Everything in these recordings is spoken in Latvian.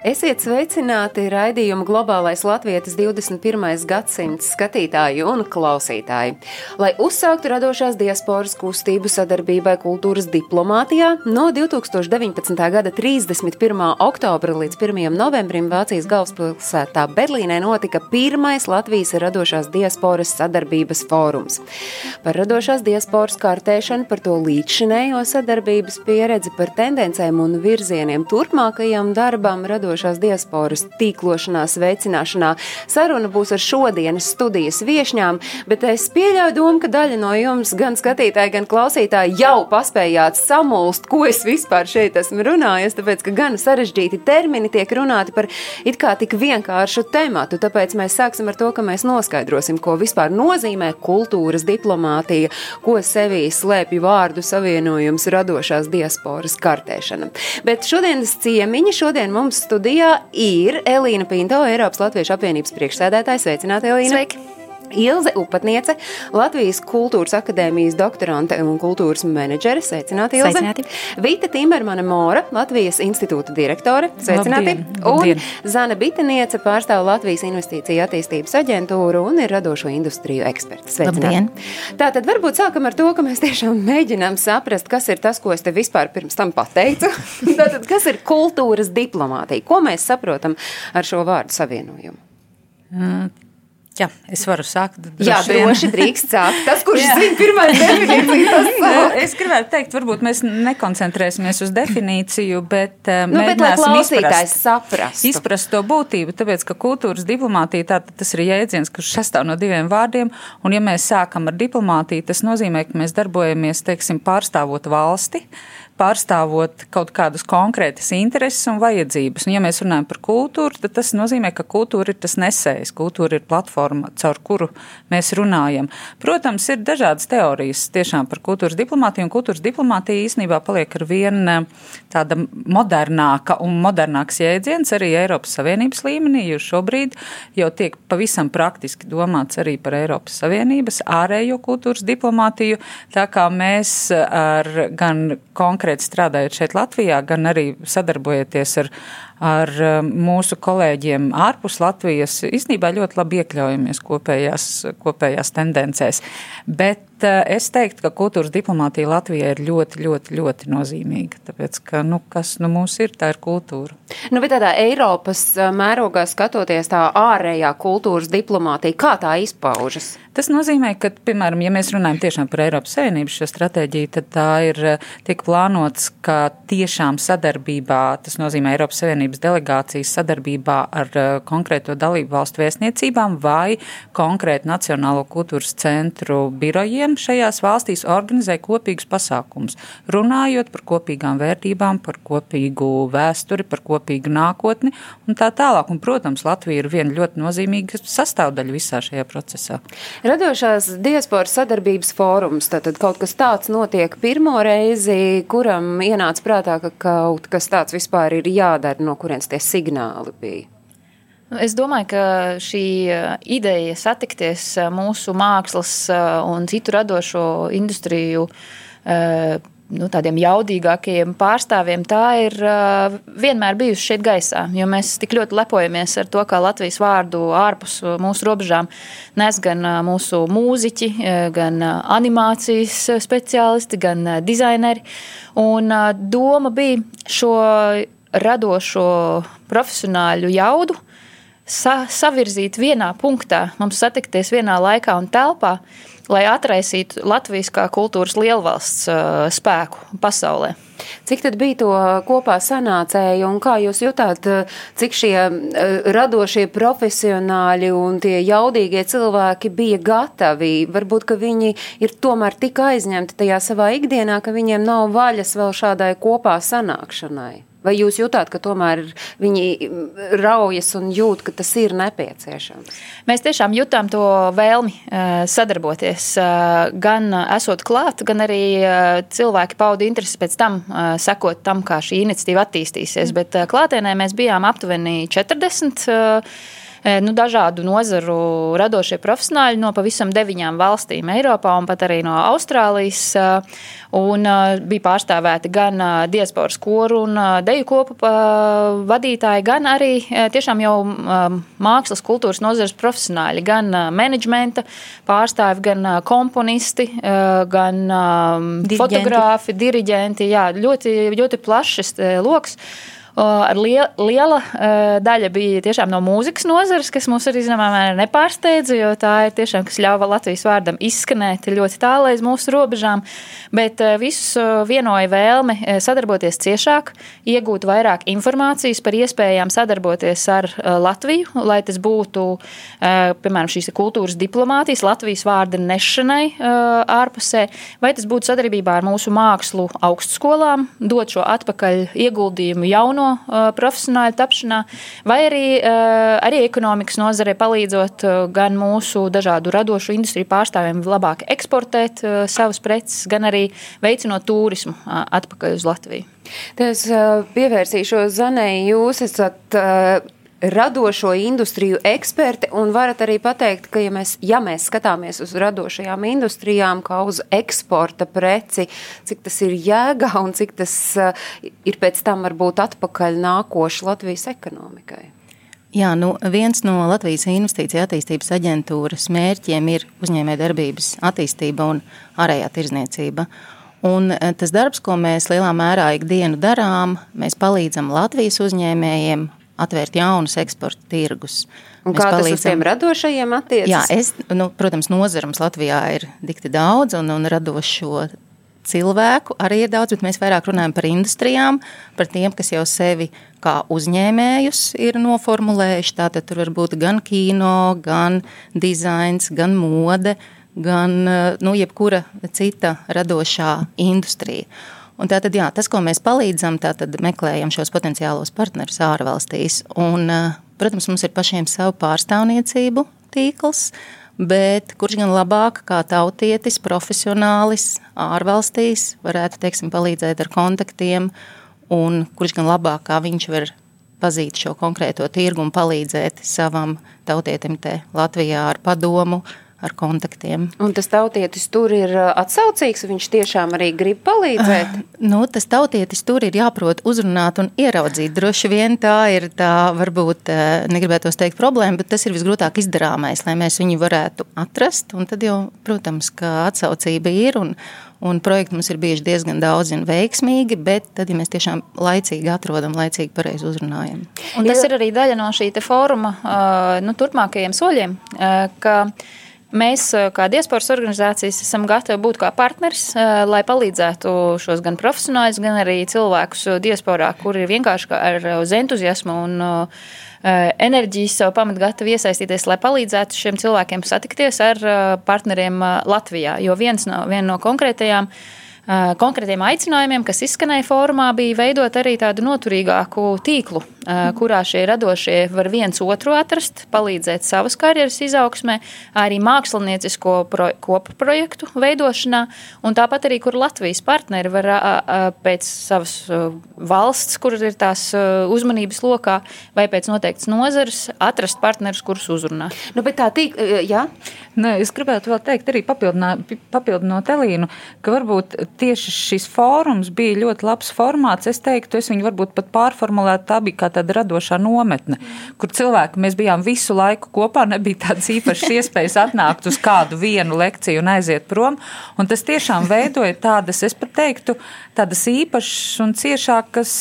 Esiet sveicināti raidījuma globālais latvietis 21. gadsimts skatītāji un klausītāji. Lai uzsāktu radošās diasporas kustību sadarbībai kultūras diplomātijā, no 2019. gada 31. oktobra līdz 1. novembrim Vācijas galvaspilsētā Berlīnē notika pirmais Latvijas radošās diasporas sadarbības fórums. Par radošās diasporas kārtēšanu, par to līdzšinējo sadarbības pieredzi, par tendencēm un virzieniem turpmākajam darbam radošās diasporas tīklošanās veicināšanā. Saruna būs ar šodienas studijas viešņām, bet es pieļauju domu, ka daļa no jums, gan skatītāji, gan klausītāji, jau paspējāt samulst, ko es vispār šeit esmu runājis, tāpēc, ka gan sarežģīti termini tiek runāti par it kā tik vienkāršu tematu, tāpēc mēs sāksim ar to, ka mēs noskaidrosim, ko vispār nozīmē kultūras diplomātija, ko sevī slēpj vārdu savienojums radošās diasporas kartēšana. Bet šodienas ciemiņi šodien mums studijā ir Elīna Pinto, Eiropas Latviešu apvienības priekšsēdētājs. Sveicināti, Elīna! Sveiki! Ilze Upatniece, Latvijas Kultūras akadēmijas doktorante un kultūras menedžere. Sveicināti, Ilze! Sveicināti. Vita Timermane Mora, Latvijas institūta direktore. Sveicināti! Labdien, labdien. Un Zana Bitaniece pārstāv Latvijas investīciju attīstības aģentūru un ir radošo industriju eksperta. Labdien. Tātad varbūt sākam ar to, ka mēs tiešām mēģinām saprast, kas ir tas, ko es te vispār pirms tam pateicu. Tātad, kas ir kultūras diplomātija? Ko mēs saprotam ar šo vārdu savienojumu? Jā, es varu sākt. Jā, droši vien. droši drīkst sākt. Tas, kurš zina pirmā definīciju, tas. Es gribētu teikt, varbūt mēs nekoncentrēsimies uz definīciju, bet eh, Nu, bet, mēģināsim klausītājs izprast, saprastu. izprast to būtību, tāpēc, ka kultūras diplomātija tātad tas ir jēdziens, kurš sastāv no diviem vārdiem, un ja mēs sākam ar diplomātiju, tas nozīmē, ka mēs darbojamies, teiksim, pārstāvot valsti, pārstāvot kaut kādas konkrētas intereses un vajadzības. Un, ja mēs runājam par kultūru, tad tas nozīmē, ka kultūra ir tas nesējs, kultūra ir platforma, caur kuru mēs runājam. Protams, ir dažādas teorijas tiešām par kultūras diplomātiju, un kultūras diplomātija īstenībā paliek ar vien eh, tāda modernāka un modernāks jēdziens arī Eiropas Savienības līmenī, jo šobrīd jau tiek pavisam praktiski domāts arī par Eiropas Savienības ārējo kultūras diplomātiju, tā kā mēs ar gan konkrēti strādājot šeit Latvijā, gan arī sadarbojoties ar, ar um, mūsu kolēģiem ārpus Latvijas, īstenībā ļoti labi iekļaujamies kopējās, kopējās tendencēs. Bet uh, es teiktu, ka kultūras diplomātija Latvijā ir ļoti, ļoti, ļoti nozīmīga, tāpēc, ka, nu, kas nu mūs ir, tā ir kultūra. Nu, bet tādā Eiropas ā, mērogā skatoties, tā ārējā kultūras diplomātija, kā tā izpaužas? Tas nozīmē, ka, piemēram, ja mēs runājam tiešām par Eiropas Savienības šo stratēģiju, tad tā ir eh, tiek plānots, ka tiešām sadarbībā, tas nozīmē Eiropas Savienības delegācijas sadarbībā ar eh, konkrēto dalību valstu vēstniecībām vai konkrētu Nacionālo kultūras centru birojiem šajās valstīs organizē kopīgus pasākumus, runājot par kopīgām vērtībām, par kopīgu vēsturi, par kopīgu nākotni un tā tālāk. Un, protams, Latvija ir viena ļoti nozīmīga sastāvdaļa visā šajā procesā. Radošās diasporas sadarbības fórums, tātad kaut kas tāds notiek pirmo reizi, kuram ienāca prātā, ka kaut kas tāds vispār ir jādara, no kurienes tie signāli bija. Nu, Es domāju, ka šī uh, ideja satikties uh, mūsu mākslas uh, un citu radošo industriju nu, tādiem jaudīgākajiem pārstāvjiem, tā ir uh, vienmēr bijusi šeit gaisā. Jo mēs tik ļoti lepojamies ar to, kā Latvijas vārdu ārpus uh, mūsu robežām nes gan uh, mūsu mūziķi, uh, gan uh, animācijas speciālisti, gan uh, dizaineri. Un uh, doma bija šo radošo profesionāļu jaudu sa savirzīt vienā punktā, mums satikties vienā laikā un telpā, lai atraisītu Latvijas kā kultūras lielvalsts uh, spēku pasaulē. Cik tad bija to kopā sanācēju un kā jūs jutāt, eh, cik šie eh, radošie profesionāļi un tie jaudīgie cilvēki bija gatavi? Varbūt, ka viņi ir tomēr tik aizņemti tajā savā ikdienā, ka viņiem nav vaļas vēl šādai kopā sanākšanai. Vai jūs jutāt, ka tomēr viņi raujas un jūt, ka tas ir nepieciešams? Mēs tiešām jutām to vēlmi eh, sadarboties. Eh, gan esot klāt, gan arī eh, cilvēki pauda interesi pēc tam, sekot tam, kā šī iniciatīva attīstīsies. Bet klātienē mēs bijām aptuveni 40 nu, dažādu nozaru radošie profesionāļi no pavisam deviņām valstīm Eiropā un pat arī no Austrālijas. Un bija pārstāvēti gan diasporas koru un deju kopu vadītāji, gan arī tiešām jau mākslas kultūras nozares profesionāļi, gan menedžmenta pārstāvi, gan komponisti, gan diriģenti. fotogrāfi, diriģenti. Jā, ļoti, ļoti plašs lokus. Ar liela, liela daļa bija tiešām no mūzikas nozares, kas mums arī zināmā mērā nepārsteidza, jo tā ir tiešām, kas ļāva Latvijas vārdam izskanēt ļoti tālu aiz mūsu robežām. Bet visus vienoja vēlme sadarboties ciešāk, iegūt vairāk informācijas par iespējām sadarboties ar Latviju, lai tas būtu, piemēram, šīs kultūras diplomātijas, Latvijas vārda nešanai ārpusē, vai tas būtu sadarbībā ar mūsu mākslu augstskolām, dot šo atpakaļ ieguldījumu jauno profesionāļu tapšanā, vai arī, arī ekonomikas nozarē palīdzot gan mūsu dažādu radošu industriju pārstāvjiem labāk eksportēt savas preces, gan arī veicinot turismu atpakaļ uz Latviju. Es pievērsīšos Zanai, jūs esat radošo industriju eksperti un varat arī pateikt, ka, ja mēs, ja mēs skatāmies uz radošajām industrijām kā uz eksporta preci, cik tas ir jēga un cik tas uh, ir pēc tam varbūt atpakaļ nākoši Latvijas ekonomikai. Jā, nu, viens no Latvijas Investīcija attīstības aģentūras mērķiem ir uzņēmējdarbības attīstība un ārējā tirzniecība. Un eh, tas darbs, ko mēs lielā mērā ikdienu darām, mēs palīdzam Latvijas uzņēmējiem atvērt jaunus eksporta tirgus. Un kā palīdzam... tas uz tiem radošajiem attiecas? Jā, es, nu, protams, nozarums Latvijā ir dikti daudz un, un radošo cilvēku arī ir daudz, bet mēs vairāk runājam par industrijām, par tiem, kas jau sevi kā uzņēmējus ir noformulējuši. Tātad tur var būt gan kino, gan dizains, gan mode, gan nu, jebkura cita radošā industrija. Un tātad, jā, tas, ko mēs palīdzam, tātad meklējam šos potenciālos partnerus ārvalstīs. Un, protams, mums ir pašiem savu pārstāvniecību tīkls, bet kurš gan labāk kā tautietis, profesionālis ārvalstīs varētu, teiksim, palīdzēt ar kontaktiem, un kurš gan labāk kā viņš var pazīt šo konkrēto tirgu un palīdzēt savam tautietim te Latvijā ar padomu, ar kontaktiem. Un tas tautietis tur ir uh, atsaucīgs, viņš tiešām arī grib palīdzēt? Uh, nu, tas tautietis tur ir jāprot uzrunāt un ieraudzīt. Droši vien tā ir tā, varbūt, uh, negribētos teikt problēma, bet tas ir visgrūtāk izdarāmais, lai mēs viņu varētu atrast. Un tad jau, protams, ka atsaucība ir un, un projekti mums ir bijuši diezgan daudz un veiksmīgi, bet tad, ja mēs tiešām laicīgi atrodam, laicīgi pareizi uzrunājam. Un tas ir arī daļa no šī fóruma uh, nu, turpmākajiem soļiem, ka Mēs, eh, kā diasporas organizācijas, esam gatavi būt kā partneris, eh, lai palīdzētu šos gan profesionāļus, gan arī cilvēkus diasporā, kuri ir vienkārši ar uz entuziasmu un eh, enerģijas savu pamatu gatavi iesaistīties, lai palīdzētu šiem cilvēkiem satikties ar partneriem Latvijā. Jo viens no, viena no konkrētajām konkrētiem aicinājumiem, kas izskanēja fórumā, bija veidot arī tādu noturīgāku tīklu, kurā šie radošie var viens otru atrast, palīdzēt savas karjeras izaugsmē, arī māksliniecisko pro, kopu projektu veidošanā, un tāpat arī, kur Latvijas partneri var pēc savas valsts, kur ir tās uzmanības lokā, vai pēc noteikts nozares, atrast partnerus, kurus uzrunā. Nu, bet tā tīk, jā? Nē, es gribētu vēl teikt arī papildinot Elīnu, ka varbūt tieši šis fórums bija ļoti labs formāts. Es teiktu, es viņu varbūt pat pārformulētu, tā bija kā tāda radošā nometne, kur cilvēki mēs bijām visu laiku kopā, nebija tādas īpašas iespējas atnākt uz kādu vienu lekciju un aiziet prom. Un tas tiešām veidoja tādas, es pat teiktu, tādas īpašas un ciešākas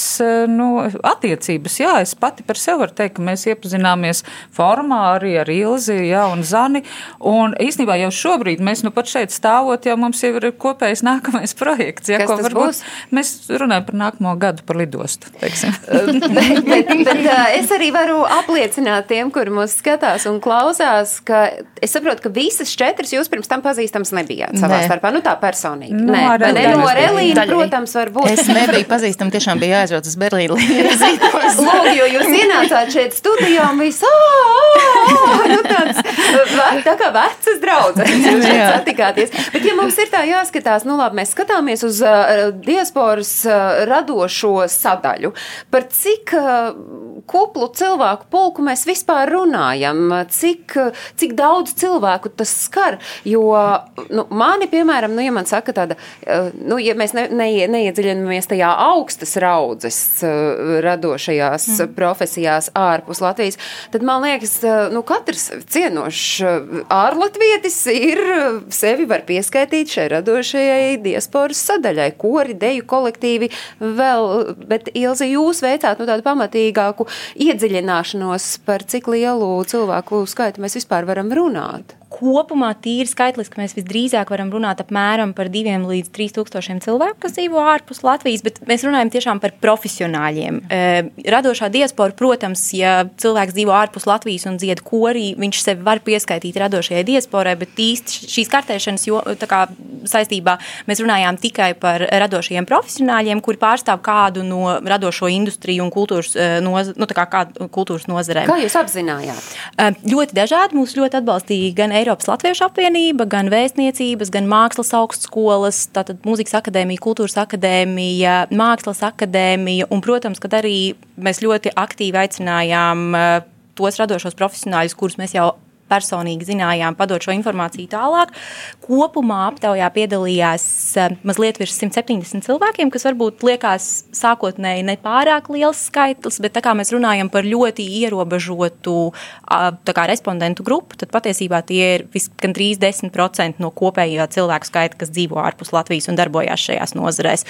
nu, attiecības. Jā, es pati par sevi varu teikt, ka mēs iepazināmies formā arī ar Ilzi jā, un Zani. Un īstenībā jau šobrīd mēs nu pat šeit stāvot, jau mums jau ir kopējs nākamais projekts. Ja, Kas varbūt būs? mēs runājam par nākamo gadu, par lidostu. bet, bet, bet es arī varu apliecināt tiem, kuri mūs skatās un klausās, ka es saprotu, ka visas četras jūs pirms tam pazīstams nebijāt savā Nē. starpā. Nu, tā personīgi. Nu, Nē, ar ne, no ar Elīnu, protams, protams, var būt. Es nebiju pazīstama, tiešām bija jāaizbrauc uz Berlīnu. Lūk, jo jūs ienācāt šeit studijā un viss, nu tāds, tā kā vecas draudzes, jūs šeit satikāties. Bet, ja mums ir tā jāskatās, nu labi, mēs skatāmies uz uh, diasporas uh, radošo sadaļu, par cik uh, kuplu cilvēku pulku mēs vispār runājam, cik, cik daudz cilvēku tas skar, jo nu, mani, piemēram, nu, ja man saka tāda, nu, ja mēs ne, ne, neiedziļinamies tajā augstas raudzes uh, radošajās mm. profesijās ārpus Latvijas, tad man liekas, uh, nu, katrs cienošs uh, ārlatvietis ir sevi var pieskaitīt šai radošajai diasporas sadaļai, kori, deju kolektīvi vēl, bet Ilzi, jūs veicāt nu, tādu pamatīgāku iedziļināšanos par cik lielu cilvēku skaitu mēs vispār varam runāt. Kopumā tīri skaitliski mēs visdrīzāk varam runāt apmēram par 2 līdz 3 tūkstošiem cilvēku, kas dzīvo ārpus Latvijas, bet mēs runājam tiešām par profesionāļiem. Eh, Radošā diaspora, protams, ja cilvēks dzīvo ārpus Latvijas un dzied korī, viņš sevi var pieskaitīt radošajai diasporai, bet īsti šīs kartēšanas jo, kā, saistībā mēs runājām tikai par radošajiem profesionāļiem, kuri pārstāv kādu no radošo industriju un kultūras, eh, noz, nu, kā kādu kultūras nozarēm. Kā jūs apzinājāt? Eh, Ļoti dažādi mūs ļoti atbalstīja gan Eiropas Latviešu apvienība, gan vēstniecības, gan mākslas augstskolas, tātad mūzikas akadēmija, kultūras akadēmija, mākslas akadēmija, un, protams, kad arī mēs ļoti aktīvi aicinājām eh, tos radošos profesionāļus, kurus mēs jau personīgi zinājām, padot šo informāciju tālāk. Kopumā aptaujā piedalījās eh, mazliet virs 170 cilvēkiem, kas varbūt liekas sākotnēji nepārāk liels skaitlis, bet tā kā mēs runājam par ļoti ierobežotu kā respondentu grupu, tad patiesībā tie ir gandrīz 10% no kopējā cilvēku skaita, kas dzīvo ārpus Latvijas un darbojās šajās nozarēs.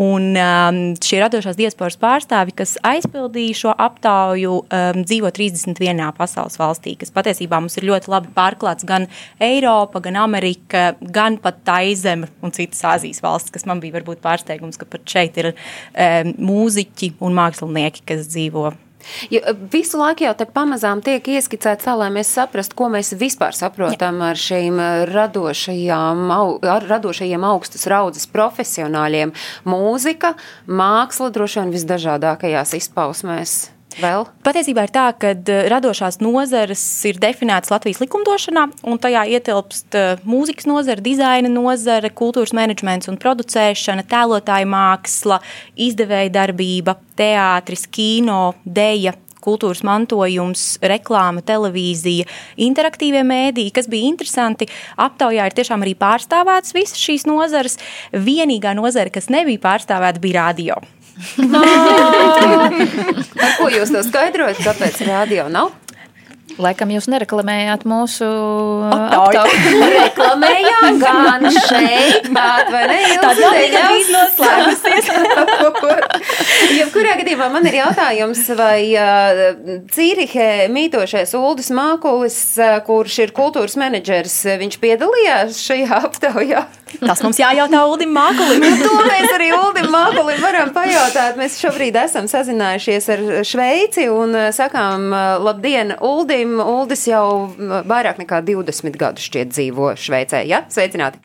Un um, šie radošās diasporas pārstāvi, kas aizpildīja šo aptauju, um, dzīvo 31. pasaules valstī, kas patiesībā mums ir ļoti labi pārklāts gan Eiropa, gan Amerika, gan pat Taizeme un citas Āzijas valstis, kas man bija varbūt pārsteigums, ka pat šeit ir um, mūziķi un mākslinieki, kas dzīvo Jo eh, visu laiku jau te pamazām tiek ieskicēts tā, lai mēs saprastu, ko mēs vispār saprotam Jā. ar šīm eh, radošajām, ar radošajiem augstas raudzes profesionāļiem. Mūzika, māksla droši vien visdažādākajās izpausmēs. Vēl? Patiesībā ir tā, ka eh, radošās nozares ir definētas Latvijas likumdošanā, un tajā ietilpst eh, mūzikas nozara, dizaina nozara, kultūras menedžments un producēšana, tēlotāja māksla, izdevēja darbība, teātris, kino, deja. Kultūras mantojums, reklāma, televīzija, interaktīvie mēdīji, kas bija interesanti. Aptaujā ir tiešām arī pārstāvētas visas šīs nozares. Vienīgā nozara, kas nebija pārstāvēta, bija radio. Ar ko jūs to skaidrojat? Kāpēc rādio nav? Laikam jūs nereklamējāt mūsu Aptauju. Reklamējām gan šeit, bet vai ne? Galīgi drīz noslēgusies. Jebkurā gadījumā man ir jautājums, vai uh, Cīrihē mītošais Uldis Mākulis, uh, kurš ir kultūras menedžers, uh, viņš piedalījās šajā aptaujā? Tas mums jājautā Ulim Mākulim. Nu, to mēs arī Uldim Mākulim varam pajautāt. Mēs šobrīd esam sazinājušies ar Šveici un uh, sakām uh, labdien Uldim. Uldis jau uh, vairāk nekā 20 gadu šķiet dzīvo Šveicē. Ja? Sveicināti!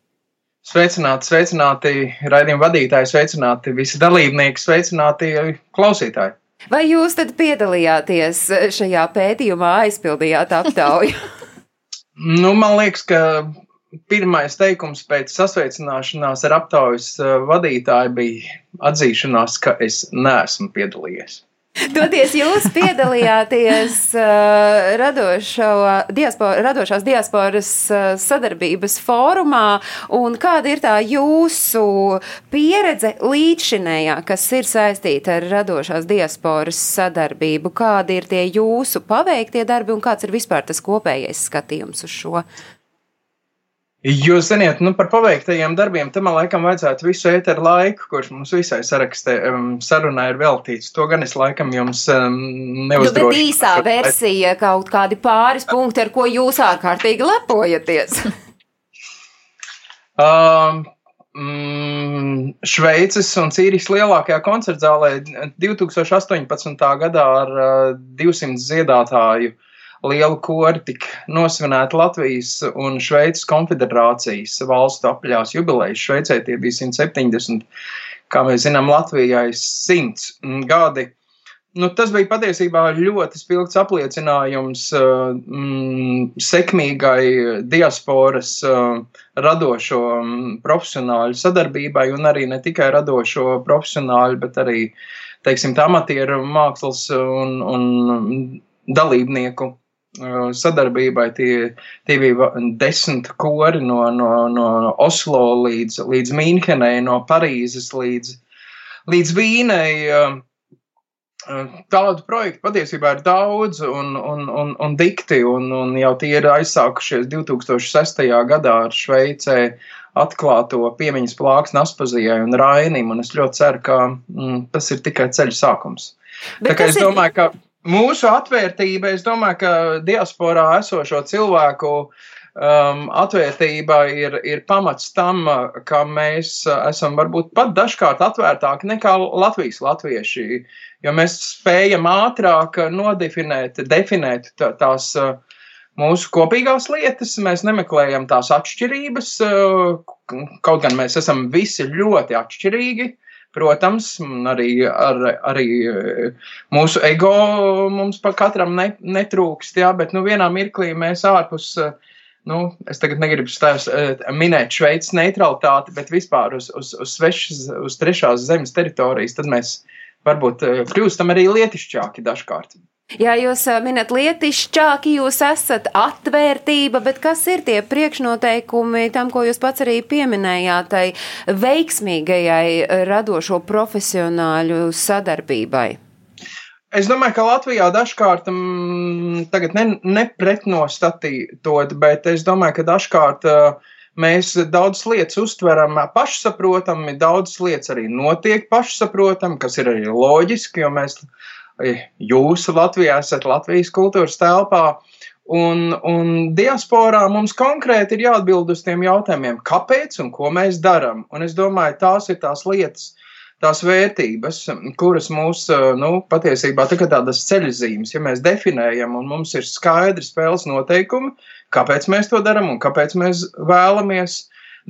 Sveicināti, sveicināti raidījuma vadītāji, sveicināti visi dalībnieki, sveicināti klausītāji. Vai jūs tad piedalījāties šajā pētījumā, aizpildījāt aptauju? Nu, man liekas, ka pirmais teikums pēc sasveicināšanās ar aptaujas eh, vadītāju bija atzīšanās, ka es neesmu piedalījies. Toties jūs piedalījāties uh, radošo, diaspo, radošās diasporas uh, sadarbības fórumā, un kāda ir tā jūsu pieredze līdzšinējā, kas ir saistīta ar radošās diasporas sadarbību? Kādi ir tie jūsu paveiktie darbi, un kāds ir vispār tas kopējais skatījums uz šo? Jūs zināt, nu, par paveiktajiem darbiem, tam laikam vajadzētu visu ēteru laiku, kurš mums visai sarakstē, um, sarunā ir veltīts. To gan es laikam jums um, Nu, neuzdrošu. bet īsā versija, kaut kādi pāris punkti, ar ko jūs ārkārtīgi lepojaties. Um, mm, Šveices un Cīrijas lielākajā koncertzālē 2018. gadā ar uh, 200 dziedātāju lielu kori tika nosvinēta Latvijas un Šveices konfederācijas valstu apaļās jubilejas. Šveicē tie bija 170 kā mēs zinām, Latvijai simts gadi. Nu, tas bija patiesībā ļoti spilgts apliecinājums uh, mm, sekmīgai diasporas uh, radošo um, profesionāļu sadarbībai, un arī ne tikai radošo profesionāļu, bet arī teiksim, amatieru mākslas un, un dalībnieku uh, sadarbībai. Tie, tie bija desmit kori no, no, no Oslo līdz, līdz Mīnhenei, no Parīzes līdz, līdz Vīnei. Uh, Tādu projektu patiesībā ir daudz un, un, un, un dikti, un, un jau tie ir aizsākušies 2006. gadā ar Šveicē atklāto piemiņas plāks Naspazijai un Rainim, un es ļoti ceru, ka mm, tas ir tikai ceļa sākums. Bet Tā kā es domāju, ir... ka mūsu atvērtība, es domāju, ka diasporā esošo cilvēku um, atvērtība ir, ir pamats tam, ka mēs esam varbūt pat dažkārt atvērtāki nekā Latvijas latvieši. Uh, jo mēs spējam ātrāk nodefinēt, definēt tās mūsu kopīgās lietas, mēs nemeklējam tās atšķirības, kaut gan mēs esam visi ļoti atšķirīgi. Protams, arī, ar, arī mūsu ego mums pa katram ne, netrūkst, jā, bet nu, vienā mirklī mēs ārpus, nu, es tagad negribu stāst, minēt Šveices neutralitāti, bet vispār uz, uz, uz svešas, uz trešās zemes teritorijas, tad mēs varbūt kļūstam arī lietišķāki dažkārt. Jā, jūs minat lietišķāki, jūs esat atvērtība, bet kas ir tie priekšnoteikumi tam, ko jūs pats arī pieminējāt, tai veiksmīgajai radošo profesionāļu sadarbībai? Es domāju, ka Latvijā dažkārt mm, tagad ne, nepretnostatītot, bet es domāju, ka dažkārt uh, Mēs daudz lietas uztveram pašsaprotami, daudz lietas arī notiek pašsaprotami, kas ir arī loģiski, jo mēs, jūs Latvijā esat Latvijas kultūras telpā. Un, un diasporā mums konkrēti ir jāatbild uz tiem jautājumiem, kāpēc un ko mēs darām. Es domāju, tās ir tās lietas, tās vērtības, kuras mūs nu, patiesībā tā tādas ceļzīmes, ja mēs definējam un mums ir skaidri spēles noteikumi, kāpēc mēs to darām un kāpēc mēs vēlamies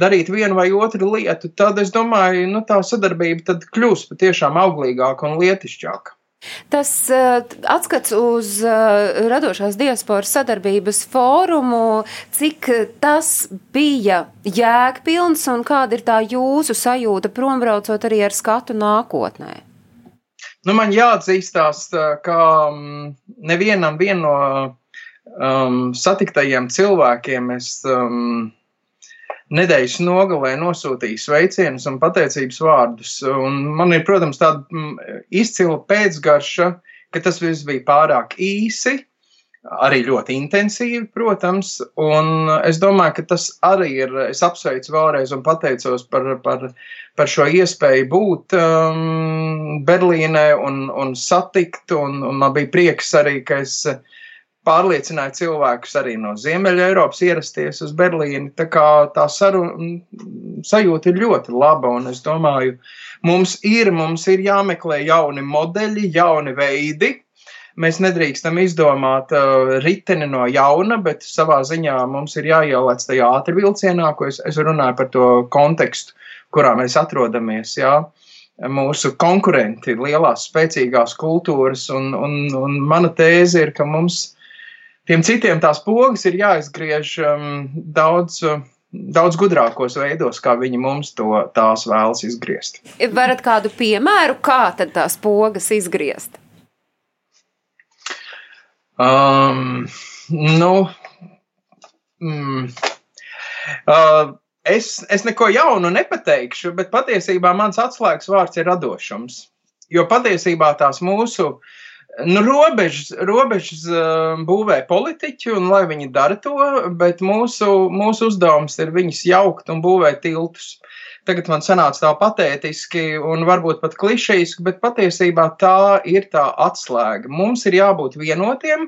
darīt vienu vai otru lietu, tad es domāju, nu, tā sadarbība kļūs patiešām auglīgāka un lietišķāka. Tas uh, atskats uz uh, radošās diasporas sadarbības fórumu, cik tas bija jēgpilns un kāda ir tā jūsu sajūta prombraucot arī ar skatu nākotnē? Nu, man jāatzīstās, ka um, nevienam vien no um, satiktajiem cilvēkiem es um, nedēļas nogalē nosūtīju sveicienus un pateicības vārdus. Un man ir, protams, tāda mm, izcila pēcgarša, ka tas viss bija pārāk īsi. Arī ļoti intensīvi, protams, un es domāju, ka tas arī ir. Es apsveicu vēlreiz un pateicos par, par, par šo iespēju būt um, Berlīnē un, un satikt, un, un man bija prieks arī, ka es uh, pārliecināja cilvēkus arī no Ziemeļa Eiropas ierasties uz Berlīni. Tā kā tā saruna sajūta ir ļoti laba, un es domāju, mums ir, mums ir jāmeklē jauni modeļi, jauni veidi. Mēs nedrīkstam izdomāt uh, riteni no jauna, bet savā ziņā mums ir jāielēc tajā ātrvilcienā, ko es, es runāju par to kontekstu, kurā mēs atrodamies. Jā. Mūsu konkurenti, lielās, spēcīgās kultūras, un, un, un mana tēze ir, ka mums Tiem citiem tās pogas ir jāizgriež um, daudz. Uh, daudz gudrākos veidos, kā viņi mums to tās vēlas izgriezt. Varat kādu piemēru, kā tad tās pogas izgriezt? Um, nu, mm, uh, es, es neko jaunu nepateikšu, bet patiesībā mans atslēgas vārds ir radošums. Jo patiesībā tās mūsu uh, Nu, robežas, robežas būvē politiķi, un lai viņi dara to, bet mūsu, mūsu uzdevums ir viņus jaukt un būvēt tiltus. Tagad man sanāca tā patētiski un varbūt pat klišejiski, bet patiesībā tā ir tā atslēga. Mums ir jābūt vienotiem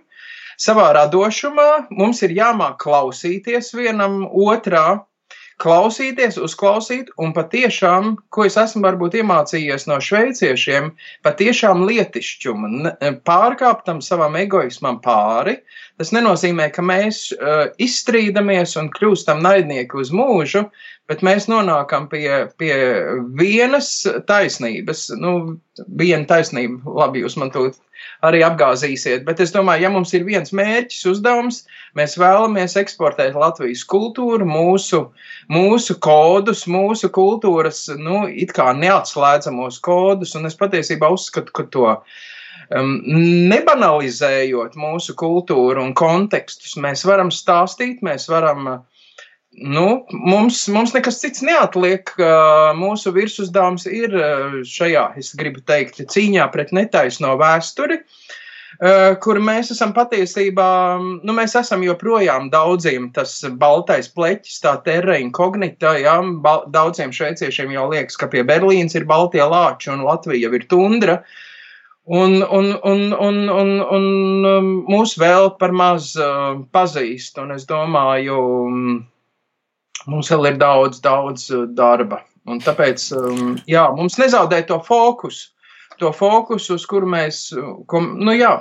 savā radošumā, mums ir jāmāk klausīties vienam otrā, klausīties, uzklausīt, un patiešām, ko es esmu varbūt iemācījies no šveiciešiem, patiešām lietišķumu, ne- pārkāpt tam savam egoismam pāri. Tas nenozīmē, ka mēs uh, izstrīdamies un kļūstam naidnieki uz mūžu, bet mēs nonākam pie, pie vienas taisnības. Nu, viena taisnība, labi, jūs man to arī apgāzīsiet. Bet es domāju, ja mums ir viens mērķis, uzdevums, mēs vēlamies eksportēt Latvijas kultūru, mūsu, mūsu kodus, mūsu kultūras, nu, it kā neatslēdzamos kodus, un es patiesībā uzskatu, ka to um, nebanalizējot mūsu kultūru un kontekstus, mēs varam stāstīt, mēs varam. Nu, mums, mums nekas cits neatliek. Mūsu virsuzdevums ir uh, šajā, es gribu teikt, cīņā pret netaisno vēsturi, uh, kur mēs esam patiesībā, nu, mēs esam joprojām daudziem tas baltais pleķis, tā terra incognita, jā, daudziem šveiciešiem jau liekas, ka pie Berlīnas ir baltie lāči un Latvija jau ir tundra. Un, un, un, un, un, un um, mūs vēl par maz uh, pazīst, un es domāju, mums vēl ir daudz, daudz uh, darba. Un tāpēc, um, jā, mums nezaudēt to fokusu, to fokusu, uz kuru mēs, ko, nu jā,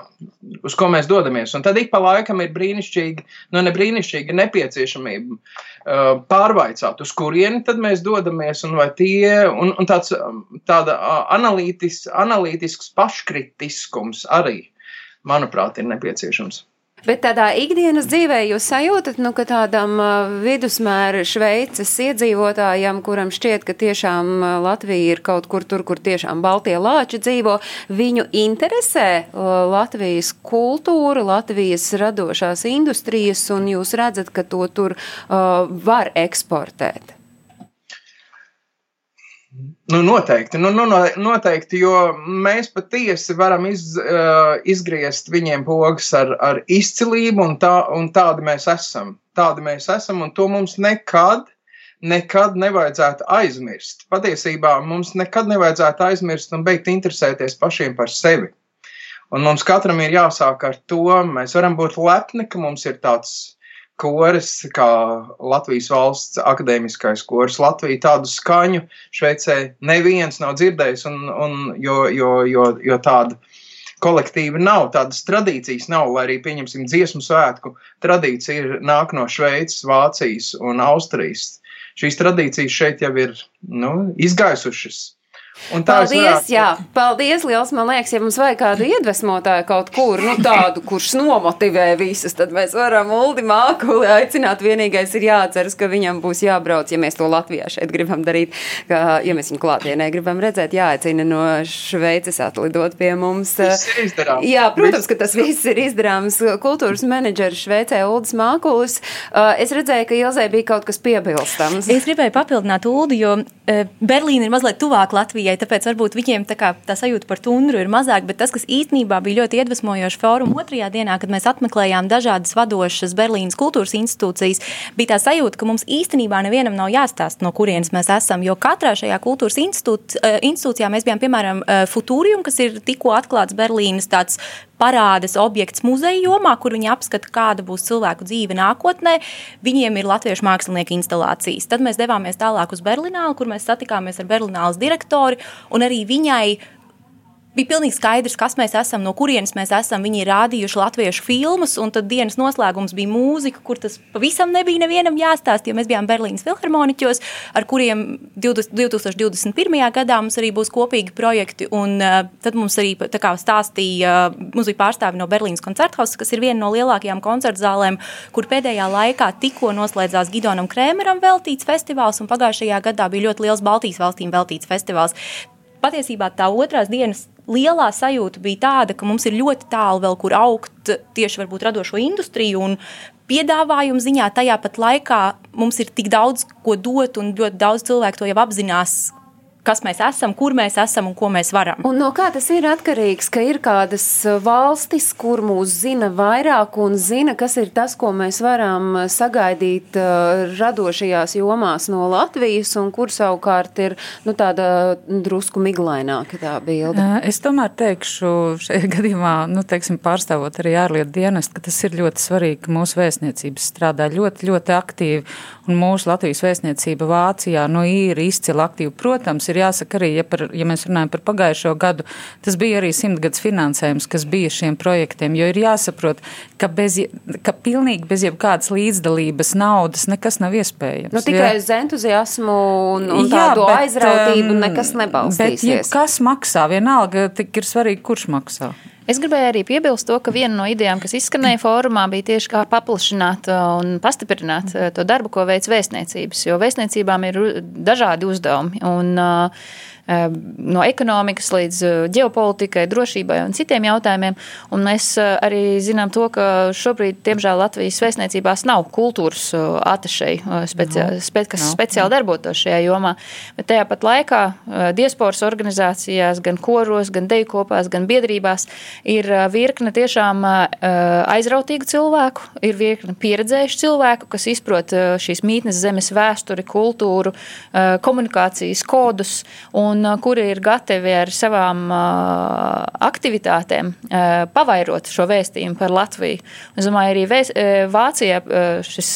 uz ko mēs dodamies. Un tad ik pa laikam ir brīnišķīgi, nu ne brīnišķīgi, nepieciešamība uh, pārvaicāt, uz kurieni tad mēs dodamies, un vai tie, un, un tāds, um, tāda analītis, analītisks paškritiskums arī, manuprāt, ir nepieciešams. Bet tādā ikdienas dzīvē jūs sajūtat, nu, ka tādam vidusmēra Šveices iedzīvotājam, kuram šķiet, ka tiešām Latvija ir kaut kur tur, kur tiešām Baltie lāči dzīvo, viņu interesē Latvijas kultūra, Latvijas radošās industrijas, un jūs redzat, ka to tur uh, var eksportēt. Nu, noteikti, nu, nu, no- noteikti, jo mēs patiesi varam iz, uh, izgriezt viņiem pogas ar, ar izcilību, un, tā, un tādi mēs esam. Tādi mēs esam, un to mums nekad, nekad nevajadzētu aizmirst. Patiesībā mums nekad nevajadzētu aizmirst un beigt interesēties pašiem par sevi. Un mums katram ir jāsāk ar to. Mēs varam būt lepni, ka mums ir tāds koris, kā Latvijas valsts akadēmiskais koris. Latvija tādu skaņu Šveicē neviens nav dzirdējis, un, un, jo, jo, jo, jo tāda kolektīva nav, tādas tradīcijas nav, lai arī, pieņemsim, dziesmu svētku tradīcija ir nāk no Šveices, Vācijas un Austrijas. Šīs tradīcijas šeit jau ir nu, izgaisušas. Paldies, varētu- jā, paldies, liels. Man liekas, ja mums vajag kādu iedvesmotāju kaut kur, nu tādu, kurš nomotivē visus, tad mēs varam Uldi Mākuli aicināt. Vienīgais ir jāatceras, ka viņam būs jābrauc, ja mēs to Latvijā šeit gribam darīt, ka, ja mēs viņu klātienē gribam redzēt, jāaicina no Šveices atlidot pie mums. Jā, protams, ka tas viss ir izdarāms. Kultūras menedžeris Šveicē Uldis Mākulis. Es redzēju, ka Ilzai bija kaut kas piebilstams. Es gribēju papildināt Ulu, jo Berlīna ir mazliet tuvāk Latvijai, tāpēc varbūt viņiem tā, kā, tā sajūta par tundru ir mazāk. Bet tas, kas īstenībā bija ļoti iedvesmojoši fóruma otrajā dienā, kad mēs apmeklējām dažādas vadošas Berlīnas kultūras institūcijas, bija tā sajūta, ka mums īstenībā nevienam nav jāstāsta, no kurienes mēs esam. Jo katrā šajā kultūras institūt, e, institūcijā mēs bijām, piemēram, e, Futūrium, kas ir tikko atklāts Berlīnas tāds parādes objekts muzeja jomā, kur viņi apskata, kāda būs cilvēku dzīve nākotnē. Viņiem ir latviešu mākslinieku instalācijas. Tad mēs devāmies tālāk uz Berlīnālu, kur mēs satikāmies ar Berlīnālas direktori, un arī viņai bija pilnīgi skaidrs, kas mēs esam, no kurienes mēs esam. Viņi ir rādījuši latviešu filmas, un tad dienas noslēgums bija mūzika, kur tas pavisam nebija nevienam jāstāsta, mēs bijām Berlīnas filharmoniķos, ar kuriem 20, 2021. gadā mums arī būs kopīgi projekti. Un, uh, tad mums arī kā stāstīja, uh, mums bija pārstāvi no Berlīnas koncerthausa, kas ir viena no lielākajām koncertu zālēm, kur pēdējā laikā tikko noslēdzās Gidonam Krēmeram veltīts festivāls, un pagājušajā gadā bija ļoti liels Baltijas valstīm veltīts festivāls. Patiesībā tā otrās dienas lielā sajūta bija tāda, ka mums ir ļoti tālu vēl, kur augt tieši varbūt radošo industriju un piedāvājumu ziņā. Tajā pat laikā mums ir tik daudz ko dot, un ļoti daudz cilvēku to jau apzinās, kas mēs esam, kur mēs esam un ko mēs varam. Un no kā tas ir atkarīgs, ka ir kādas valstis, kur mūs zina vairāk un zina, kas ir tas, ko mēs varam sagaidīt uh, radošajās jomās no Latvijas, un kur savukārt ir nu, tāda drusku miglaināka tā bilde? Es tomēr teikšu šajā gadījumā, nu, teiksim, pārstāvot arī ārlietu dienestu, ka tas ir ļoti svarīgi, ka mūsu vēstniecības strādā ļoti, ļoti aktīvi, un mūsu Latvijas vēstniecība Vācijā, nu, ir izcila aktīva. Protams, ir jāsaka arī, ja, par, ja mēs runājam par pagājušo gadu, tas bija arī simtgads finansējums, kas bija šiem projektiem, jo ir jāsaprot, ka, bez, ka pilnīgi bez jebkādas līdzdalības naudas nekas nav iespējams. Nu, tikai uz entuziasmu un, un Jā, tādu bet, aizrautību um, nekas nebalstīsies. Bet kas maksā? Vienalga, tik ir svarīgi, kurš maksā. Es gribēju arī piebilst to, ka viena no idejām, kas izskanēja fórumā, bija tieši kā paplašināt un pastiprināt uh, to darbu, ko veic vēstniecības. Jo vēstniecībām ir dažādi uzdevumi. Un, uh, no ekonomikas līdz eh, ģeopolitikai, drošībai un citiem jautājumiem. Un mēs eh, arī zinām to, ka šobrīd, diemžēl, Latvijas vēstniecībās nav kultūras eh, atašei, speci no, spe, kas no. speciāli darbotos šajā jomā. Bet tajā pat laikā diasporas organizācijās, gan koros, gan deju kopās, gan biedrībās ir virkne tiešām aizrautīgu cilvēku, ir virkne pieredzējušu cilvēku, kas izprot šīs mītnes zemes vēsturi, kultūru, komunikācijas kodus un un kuri ir gatavi ar savām aktivitātēm pavairot šo vēstījumu par Latviju. Es domāju, arī Vācijā šis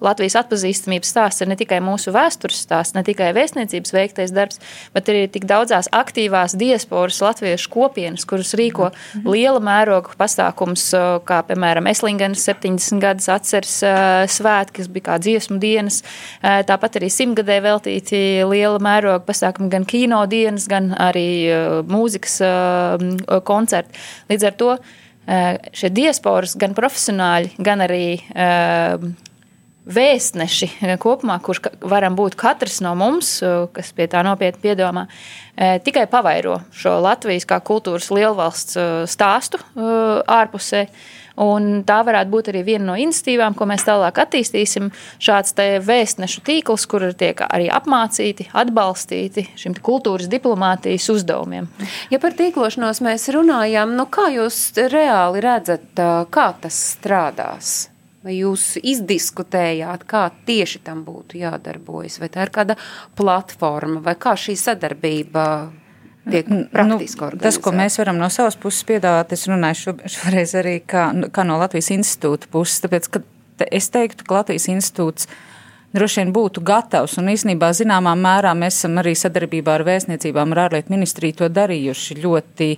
Latvijas atpazīstamības stāsts ir ne tikai mūsu vēstures stāsts, ne tikai vēstniecības veiktais darbs, bet arī tik daudzās aktīvās diasporas latviešu kopienas, kuras rīko liela mēroga pasākums, kā piemēram Eslingenas 70 gadus atceres svētki, kas bija kā dziesmu dienas, tāpat arī simtgadē veltīti liela mēroga pasākumi gan kino dienas, gan arī mūzikas koncerti. Līdz ar to šie diasporas, gan profesionāļi, gan arī uh, vēstneši eh, kopumā, kurš varam būt katrs no mums, eh, kas pie tā nopietni piedomā, eh, tikai pavairo šo Latvijas kā kultūras lielvalsts stāstu ārpusē. Un tā varētu būt arī viena no iniciatīvām, ko mēs tālāk attīstīsim. Šāds vēstnešu tīkls, kur tiek arī apmācīti, atbalstīti šim kultūras diplomātijas uzdevumiem. Ja par tīklošanos mēs runājam, nu kā jūs reāli redzat, kā tas strādās? Vai jūs izdiskutējāt, kā tieši tam būtu jādarbojas? Vai tā ir kāda platforma, vai kā šī sadarbība tiek praktiski nu, Tas, ko mēs varam no savas puses piedāvāt, es runāju šo, šoreiz arī kā, kā no Latvijas institūta puses, tāpēc, ka es teiktu, ka Latvijas institūts uh, droši vien būtu gatavs. Un īsnībā, zināmā mērā, mēs esam arī sadarbībā ar vēstniecībām, ar ārlietu ministriju to darījuši ļoti.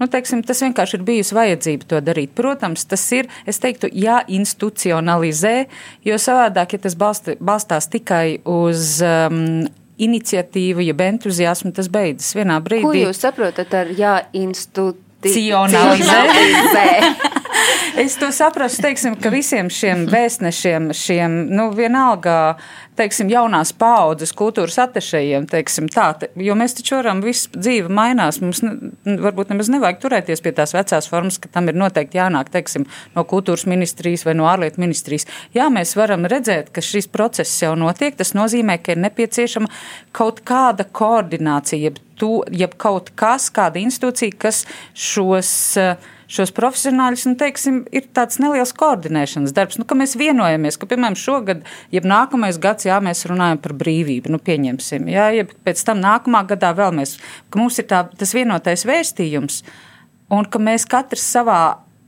Nu, teiksim, tas vienkārši ir bijusi vajadzība to darīt. Protams, tas ir, es teiktu, jāinstitucionalizē, jo savādāk, ja tas balsti, balstās tikai uz um, iniciatīvu, jeb entuziasmu, tas beidzas vienā brīdī. Ko jūs saprotat ar jāinstitucionalizē? es to saprastu, teiksim, ka visiem šiem vēstnešiem, šiem, nu, vienalga, teiksim, jaunās paaudzes kultūras atešējiem, teiksim, tā, jo mēs taču varam, viss dzīve mainās, mums ne, varbūt nemaz nevajag turēties pie tās vecās formas, ka tam ir noteikti jānāk, teiksim, no kultūras ministrijas vai no ārlietu ministrijas. Jā, mēs varam redzēt, ka šis process jau notiek, tas nozīmē, ka ir nepieciešama kaut kāda koordinācija, jeb, tu, jeb kaut kas, kāda institūcija, kas šos uh, šos profesionāļus, nu, teiksim, ir tāds neliels koordinēšanas darbs, nu, ka mēs vienojamies, ka, piemēram, šogad, jeb nākamais gads, jā, mēs runājam par brīvību, nu, pieņemsim, jā, jeb pēc tam nākamā gadā vēl mēs, ka mums ir tā, tas vienotais vēstījums, un ka mēs katrs savā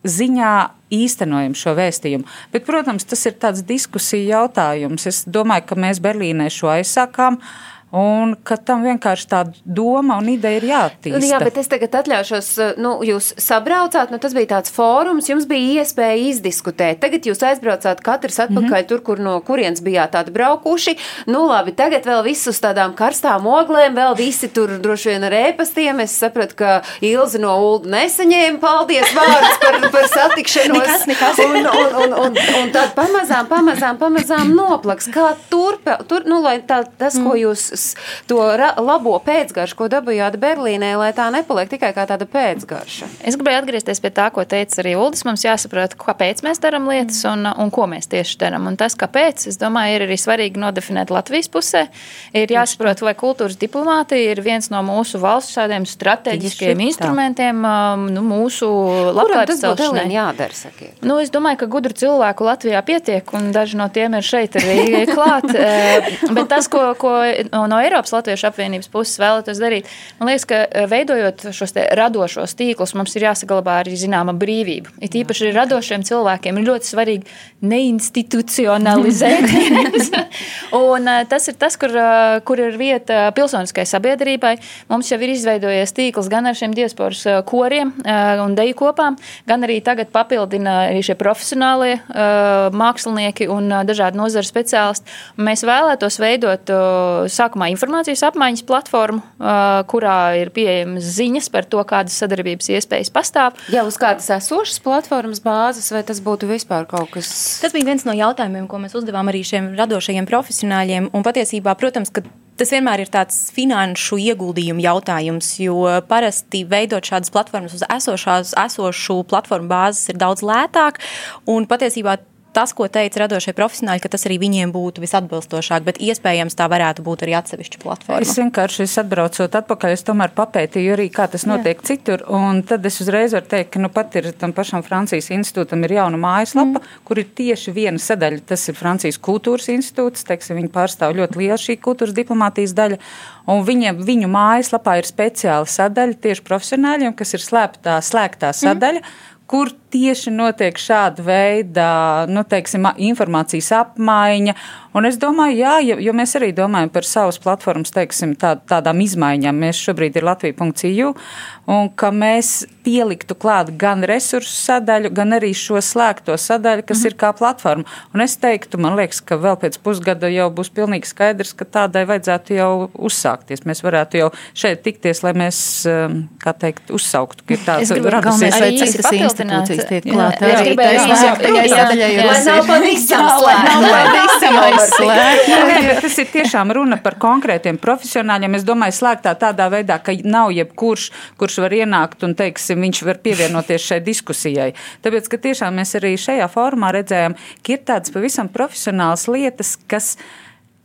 ziņā īstenojam šo vēstījumu. Bet, protams, tas ir tāds diskusija jautājums. Es domāju, ka mēs Berlīnē šo aizsākām. Uh, Un ka tam vienkārši tā doma un ideja ir jāattīsta. Jā, bet es tagad atļaušos, nu, jūs sabraucāt, nu, tas bija tāds fórums, jums bija iespēja izdiskutēt. Tagad jūs aizbraucāt katrs atpakaļ mm -hmm. tur, kur no kurienes bijāt tādi braukuši. Nu, labi, tagad vēl viss uz tādām karstām oglēm, vēl visi tur droši vien ar ēpastiem. Es sapratu, ka Ilzi no Ulda nesaņēma paldies vārdus par, par satikšanos. nekas, nekas. Un, un, un, un, un tad pamazām, pamazām, pamazām noplaks. Kā turp, tur, nu, lai tā, tas, ko mm. Jūs to labo pēcgaršu, ko dabūjāt Berlīnē, lai tā nepaliek tikai kā tāda pēcgarša? Es gribēju atgriezties pie tā, ko teica arī Uldis. Mums jāsaprot, kāpēc mēs darām lietas un, un ko mēs tieši darām. Un tas, kāpēc, es domāju, ir arī svarīgi nodefinēt Latvijas pusē. Ir jāsaprot, vai kultūras diplomātija ir viens no mūsu valsts tādiem strateģiskiem instrumentiem um, nu, mūsu labklājības Elīna jādara, sakiet? Nu, es domāju, ka gudru cilvēku Latvijā pietiek, un daži no tiem ir šeit arī klāt. Eh, Bet tas, ko, ko no- no Eiropas Latviešu apvienības puses vēlētos darīt, man liekas, ka eh, veidojot šos radošos tīklus, mums ir jāsaglabā arī zināma brīvība. It īpaši radošiem cilvēkiem ir ļoti svarīgi neinstitucionalizēties. un eh, tas ir tas, kur, eh, kur ir vieta pilsoniskai sabiedrībai. Mums jau ir izveidojies tīkls gan ar šiem diasporas koriem un deju kopām, gan arī tagad papildina arī šie profesionālie mākslinieki un dažādi nozaru speciālisti. Mēs vēlētos veidot eh, sākumā informācijas apmaiņas platformu, eh, kurā ir pieejamas ziņas par to, kādas sadarbības iespējas pastāv. Jau uz kādas esošas platformas bāzes, vai tas būtu vispār kaut kas? Tas bija viens no jautājumiem, ko mēs uzdevām arī šiem radošajiem profesionāļiem. Un patiesībā, protams, ka tas vienmēr ir tāds finanšu ieguldījumu jautājums, jo parasti veidot šādas platformas uz esošās, esošu platformu bāzes ir daudz lētāk. Un patiesībā tas, ko teica radošie profesionāļi, ka tas arī viņiem būtu visatbilstošāk, bet iespējams tā varētu būt arī atsevišķa platforma. Es vienkārši es atbraucot atpakaļ, es tomēr papētīju arī, kā tas notiek Jā. citur. Un tad es uzreiz varu teikt, ka nu pat ir tam pašam Francijas institūtam ir jauna mājaslapa, mm. kur ir tieši viena sadaļa. Tas ir Francijas kultūras institūts, teiksim, viņi pārstāv ļoti lielu šī kultūras diplomātijas daļu. Un viņiem, viņu mājaslapā ir speciāla sadaļa tieši profesionāļiem, kas ir slēptā, slēgtā sadaļa. Mm kur tieši notiek šāda veida nu, teiksim, informācijas apmaiņa. Un es domāju, jā, jo, jo mēs arī domājam par savas platformas teiksim, tā, tādām izmaiņām. Mēs šobrīd ir Latvija.eu, un ka mēs pieliktu klāt gan resursu sadaļu, gan arī šo slēgto sadaļu, kas mm -hmm. ir kā platforma. Un es teiktu, man liekas, ka vēl pēc pusgada jau būs pilnīgi skaidrs, ka tādai vajadzētu jau uzsākties. Mēs varētu jau šeit tikties, lai mēs, kā teikt, uzsauktu, ka ir tāds radusies, arī vai citas institūcijas tiek klāt. Jā, es gribēju arī sadaļai, jo tas nav ir. pavisam nē, bet tas ir tiešām runa par konkrētiem profesionāļiem. Es domāju, slēgtā tādā veidā, ka nav jebkurš, kurš var ienākt un, teiksim, viņš var pievienoties šai diskusijai. Tāpēc, ka tiešām mēs arī šajā formā redzējām, ka ir tādas pavisam profesionālas lietas, kas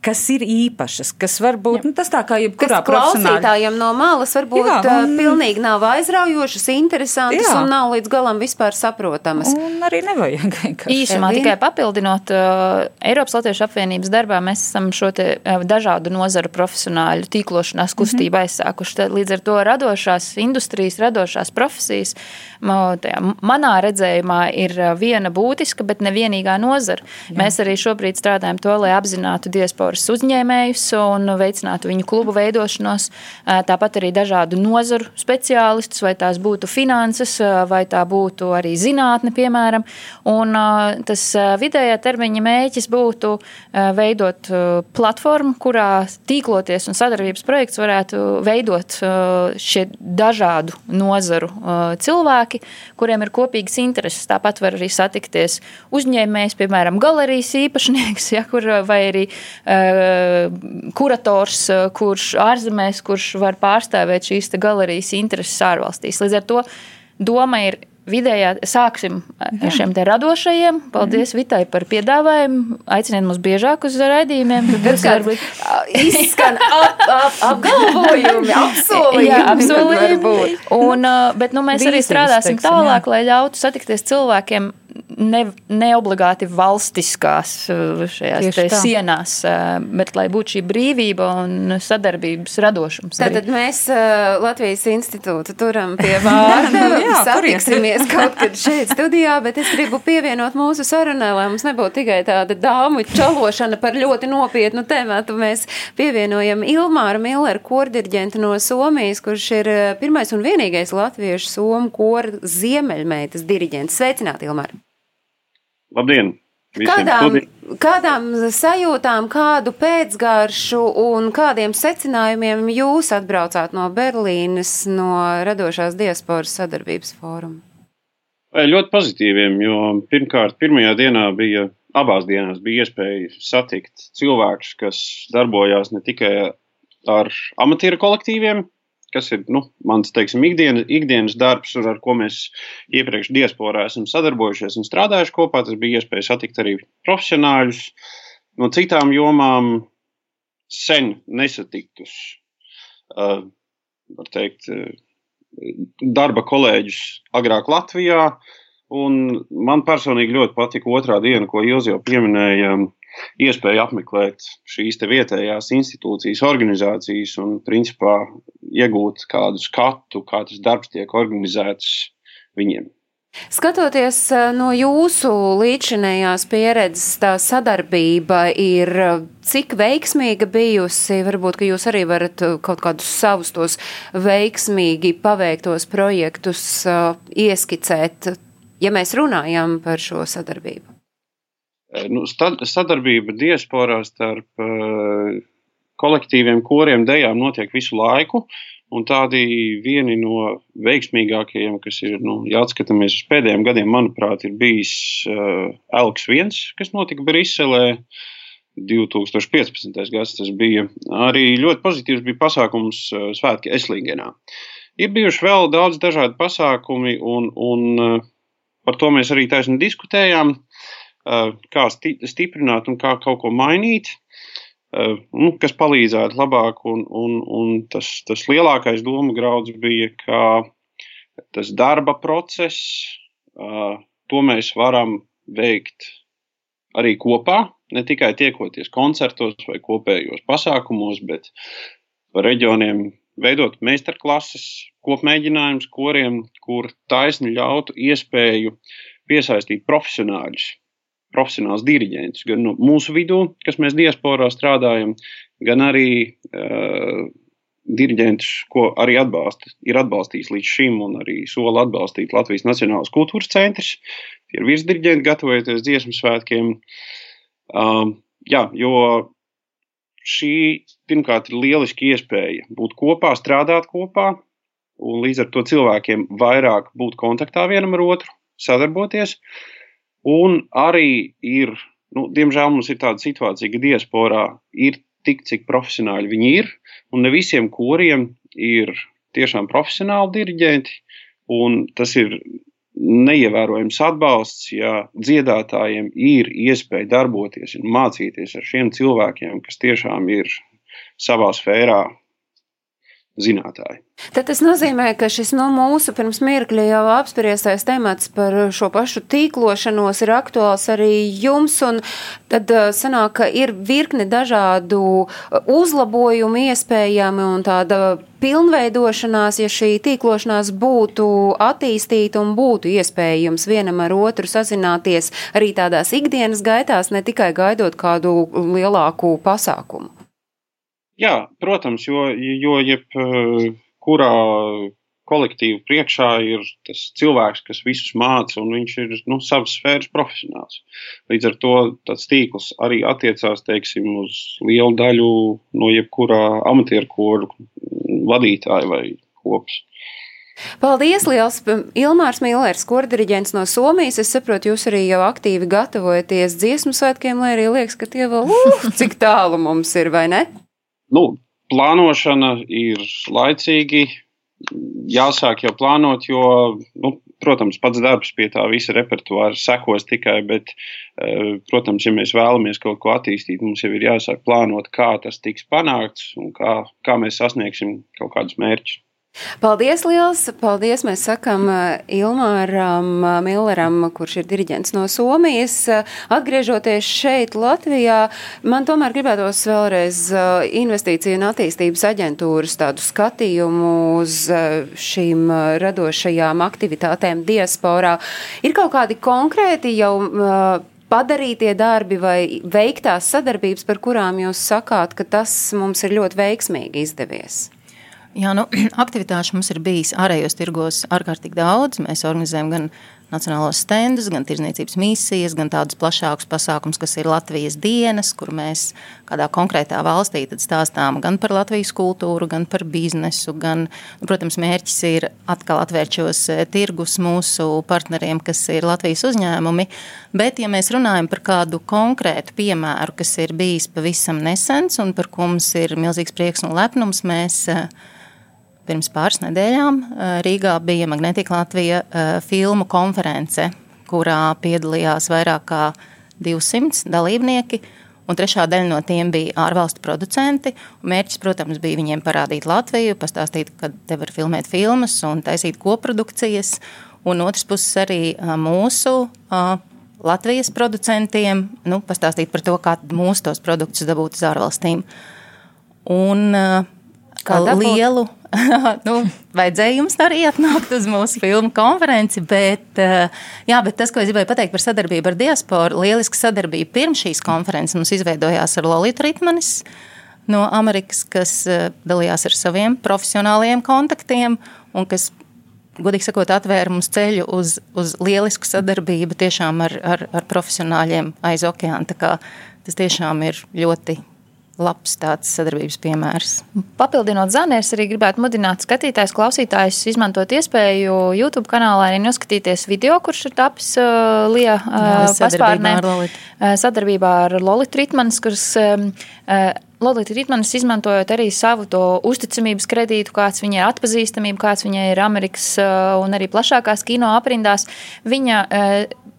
kas ir īpašas, kas varbūt nu, tas tā kā jebkurā Kas klausītājiem no malas varbūt Jā, un- pilnīgi nav aizraujošas, interesantas Jā. un nav līdz galam vispār saprotamas. Un arī nevajag. Īsumā tikai papildinot, Eiropas Latviešu apvienības darbā mēs esam šo te, dažādu nozaru profesionāļu tīklošanās kustību mm -hmm. aizsākuši. Tad Līdz ar to radošās industrijas, radošās profesijas manā redzējumā ir viena būtiska, bet ne vienīgā nozara. Jā. Mēs arī šobrīd strādājam to, lai apzinātu diasporas uzņēmējus un veicinātu viņu klubu veidošanos. Uh, Tāpat arī dažādu nozaru speciālistus, vai tās būtu finanses, uh, vai tā būtu arī zinātne, piemēram. Un uh, tas vidējā termiņa mēķis būtu veidot platformu, kurā tīkloties un sadarbības projekts varētu veidot šie dažādu nozaru cilvēki, kuriem ir kopīgas intereses. Tāpat var arī satikties uzņēmējs, piemēram, galerijas īpašnieks, ja, kur, vai arī kurators, uh, kurš ārzemēs, kurš var pārstāvēt šīs galerijas intereses ārvalstīs. Līdz ar to doma ir vidējā, sāksim ar šiem te radošajiem. Paldies Vitai par piedāvājumu. Aiciniet mūs biežāk uz raidījumiem. tad būs varbūt- Izskan ap, ap, apgalvojumi, apsolījumi. Jā, apsolījumi. Un, bet nu, mēs arī Vīzijas, strādāsim teiksim, tālāk, lai ļautu satikties cilvēkiem ne, neobligāti valstiskās tā. sienās, uh, bet lai būtu šī brīvība un sadarbības radošums. Tātad mēs uh, Latvijas institūtu turam pie vārda. Nu Satiksimies kaut kad šeit studijā, bet es gribu pievienot mūsu sarunai, lai mums nebūtu tikai tāda dāmu čalošana par ļoti nopietnu tēmatu. Mēs pievienojam Ilmāru Milleru, kordirģentu no Somijas, kurš ir pirmais un vienīgais latviešu somu kora ziemeļmeitas diriģents. Sveicināt, Ilmāra! Labdien! Kādām, kādām sajūtām, kādu pēcgaršu un kādiem secinājumiem jūs atbraucāt no Berlīnes, no radošās diasporas sadarbības fóruma? Ļoti pozitīviem, jo pirmkārt, pirmajā dienā bija, abās dienās bija iespēja satikt cilvēkus, kas darbojās ne tikai ar amatieru kolektīviem, kas ir nu, mans teiksim, ikdienas, ikdienas darbs, ar ko mēs iepriekš diasporā esam sadarbojušies un strādājuši kopā. Tas bija iespēja satikt arī profesionāļus no citām jomām, sen nesatiktus, uh, var teikt, darba kolēģus agrāk Latvijā. Un man personīgi ļoti patika otrā diena, ko Ilzi jau pieminēja, iespēja apmeklēt šīs vietējās institūcijas, organizācijas un, principā, iegūt kādu skatu, kā tas darbs tiek organizēts viņiem. Skatoties eh, no jūsu līdzinējās pieredzes, tā sadarbība ir eh, cik veiksmīga bijusi? Varbūt, ka jūs arī varat eh, kaut kādus savus tos veiksmīgi paveiktos projektus ieskicēt, ja mēs runājam par šo sadarbību. Nu, sadarbība diasporā starp kolektīviem, koriem, dejām notiek visu laiku. Un tādi vieni no veiksmīgākajiem, kas ir, nu, ja atskatāmies uz pēdējiem gadiem, manuprāt, ir bijis uh, Elks 1, kas notika Briselē. 2015. gads tas bija arī ļoti pozitīvs bija pasākums uh, Svētki Eslingenā. Ir bijuši vēl daudz dažādu pasākumi, un, un uh, par to mēs arī taisni diskutējām, uh, kā sti stiprināt un kā kaut ko mainīt. Eh, nu, kas palīdzētu labāk. Un, un, un tas, tas lielākais domu grauds bija, ka tas darba process, eh, to mēs varam veikt arī kopā, ne tikai tiekoties koncertos vai kopējos pasākumos, bet reģioniem veidot meistarklases, kopmēģinājumus, kuriem, kur taisni ļautu iespēju piesaistīt profesionāļus profesionāls diriģents, gan no mūsu vidū, kas mēs diasporā strādājam, gan arī uh, diriģentus, ko arī atbalsta, ir atbalstījis līdz šim un arī sola atbalstīt Latvijas Nacionālās kultūras centrs. Tie ir virsdiriģenti gatavojoties dziesmu svētkiem. Um, jā, jo šī pirmkārt ir lieliski iespēja būt kopā, strādāt kopā, un līdz ar to cilvēkiem vairāk būt kontaktā vienam ar otru, sadarboties. Uh, Un arī ir, nu, diemžēl mums ir tāda situācija, ka diasporā ir tik, cik profesionāļi viņi ir, un ne visiem koriem ir tiešām profesionāli diriģenti, un tas ir neievērojams atbalsts, ja dziedātājiem ir iespēja darboties un mācīties ar šiem cilvēkiem, kas tiešām ir savā sfērā zinātāji. Tad tas nozīmē, ka šis no nu, mūsu pirms mirkļa jau apspriestais temats par šo pašu tīklošanos ir aktuāls arī jums, un tad uh, sanāk, ka ir virkne dažādu uzlabojumu iespējami un tāda pilnveidošanās, ja šī tīklošanās būtu attīstīta un būtu iespējams vienam ar otru sazināties arī tādās ikdienas gaitās, ne tikai gaidot kādu lielāku pasākumu. Jā, protams, jo, jo jebkurā kolektīva priekšā ir tas cilvēks, kas visus māca, un viņš ir nu, savas sfēras profesionāls. Līdz ar to tāds tīkls arī attiecās teiksim, uz lielu daļu no jebkurā amatieru koru vadītāja vai kopas. Paldies, liels Ilmārs Millers, kordiriģents no Somijas. Es saprotu, jūs arī jau aktīvi gatavojaties dziesmu svētkiem, lai arī liekas, ka tie vēl, uh, cik tālu mums ir, vai ne? Nu, plānošana ir laicīgi. Jāsāk jau plānot, jo, nu, protams, pats darbs pie tā visa repertuāra sekos tikai, bet, eh, protams, ja mēs vēlamies kaut ko attīstīt, mums jau ir jāsāk plānot, kā tas tiks panākts un kā, kā mēs sasniegsim kaut kādus mērķus. Paldies, liels! Paldies! Mēs sakam uh, Ilmāram uh, Milleram, kurš ir diriģents no Somijas. Uh, atgriežoties šeit, Latvijā, man tomēr gribētos vēlreiz investīciju un attīstības aģentūras tādu skatījumu uz šīm radošajām aktivitātēm diasporā. Ir kaut kādi konkrēti jau padarītie darbi vai veiktās sadarbības, par kurām jūs sakāt, ka tas mums ir ļoti veiksmīgi izdevies? Jā, nu, aktivitāšu mums ir bijis ārējos tirgos ārkārtīgi daudz. Mēs organizējam gan nacionālos stendus, gan tirzniecības misijas, gan tādus plašākus pasākumus, kas ir Latvijas dienas, kur mēs kādā konkrētā valstī stāstām gan par Latvijas kultūru, gan par biznesu. Gan, nu, protams, mērķis ir atkal atvērt šos eh, tirgus mūsu partneriem, kas ir Latvijas uzņēmumi. Bet, ja mēs runājam par kādu konkrētu piemēru, kas ir bijis pavisam nesens un par ko mums ir milzīgs prieks un lepnums, mēs uh, pirms pāris nedēļām Rīgā bija Magnetika Latvija filmu konference, kurā piedalījās vairāk kā 200 dalībnieki. Un trešā daļa no tiem bija ārvalstu producenti. Mērķis, protams, bija viņiem parādīt Latviju, pastāstīt, ka te var filmēt filmas un taisīt koprodukcijas. Un otrs puses arī mūsu Latvijas producentiem nu, pastāstīt par to, kā mūsu tos produktus dabūt uz ārvalstīm. Un, kā lielu nu, vajadzēja jums arī atnākt uz mūsu filmu konferenci, bet, eh, jā, bet tas, ko es gribēju pateikt par sadarbību ar diasporu, lieliska sadarbība pirms šīs konferences mums izveidojās ar Lolitu Ritmanis no Amerikas, kas eh, dalījās ar saviem profesionāliem kontaktiem un kas, godīgi sakot, atvēra mums ceļu uz, uz lielisku sadarbību tiešām ar, ar, ar profesionāļiem aiz okeāna. Tas tiešām ir ļoti labs tāds sadarbības piemērs. Papildinot Zani, es arī gribētu mudināt skatītājus, klausītājus izmantot iespēju YouTube kanālā arī noskatīties video, kurš ir tapis uh, Lija uh, paspārnē uh, sadarbībā ar Lolitu Ritmanis, kuras uh, Lolita Ritmanis izmantojot arī savu to uzticamības kredītu, kāds viņai ir atpazīstamība, kāds viņai ir Amerikas uh, un arī plašākās kino aprindās. Viņa uh,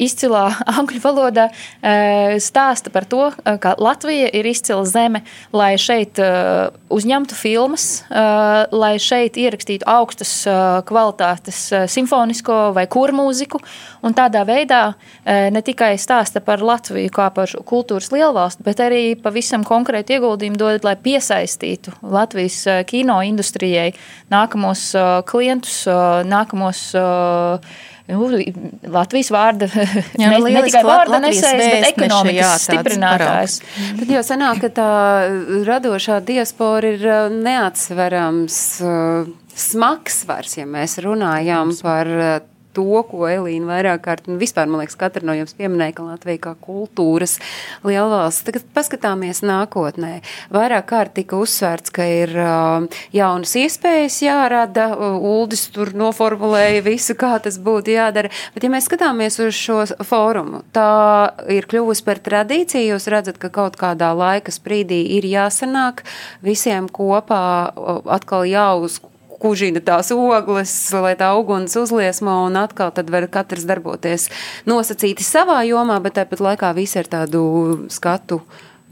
izcilā angļu valodā eh, stāsta par to, eh, ka Latvija ir izcila zeme, lai šeit eh, uzņemtu filmas, lai šeit ierakstītu augstas kvalitātes simfonisko vai kurmūziku, un tādā veidā ne tikai stāsta par Latviju kā par kultūras lielvalstu, bet arī pavisam konkrēti ieguldījumu dod, lai piesaistītu Latvijas kino industrijai nākamos klientus, nākamos nu, Latvijas vārda, jā, nu, ne, ne tikai vārda nesējs, bet ekonomikas jā, stiprinātājs. Tad jau sanāk, ka tā radošā diaspora ir neatsverams uh, smags svars, ja mēs runājam par to, ko Elīna vairāk kārt, un vispār, man liekas, katra no jums pieminēja, ka Latvija kā kultūras lielvalsts. Tagad paskatāmies nākotnē. Vairāk kārt tika uzsvērts, ka ir uh, jaunas iespējas jārada, Uldis tur noformulēja visu, kā tas būtu jādara, bet ja mēs skatāmies uz šo fórumu, tā ir kļuvusi par tradīciju, jūs redzat, ka kaut kādā laika sprīdī ir jāsanāk visiem kopā atkal jāuz kužina tās ogles, lai tā uguns uzliesmo, un atkal tad var katrs darboties nosacīti savā jomā, bet tāpat laikā visi ar tādu skatu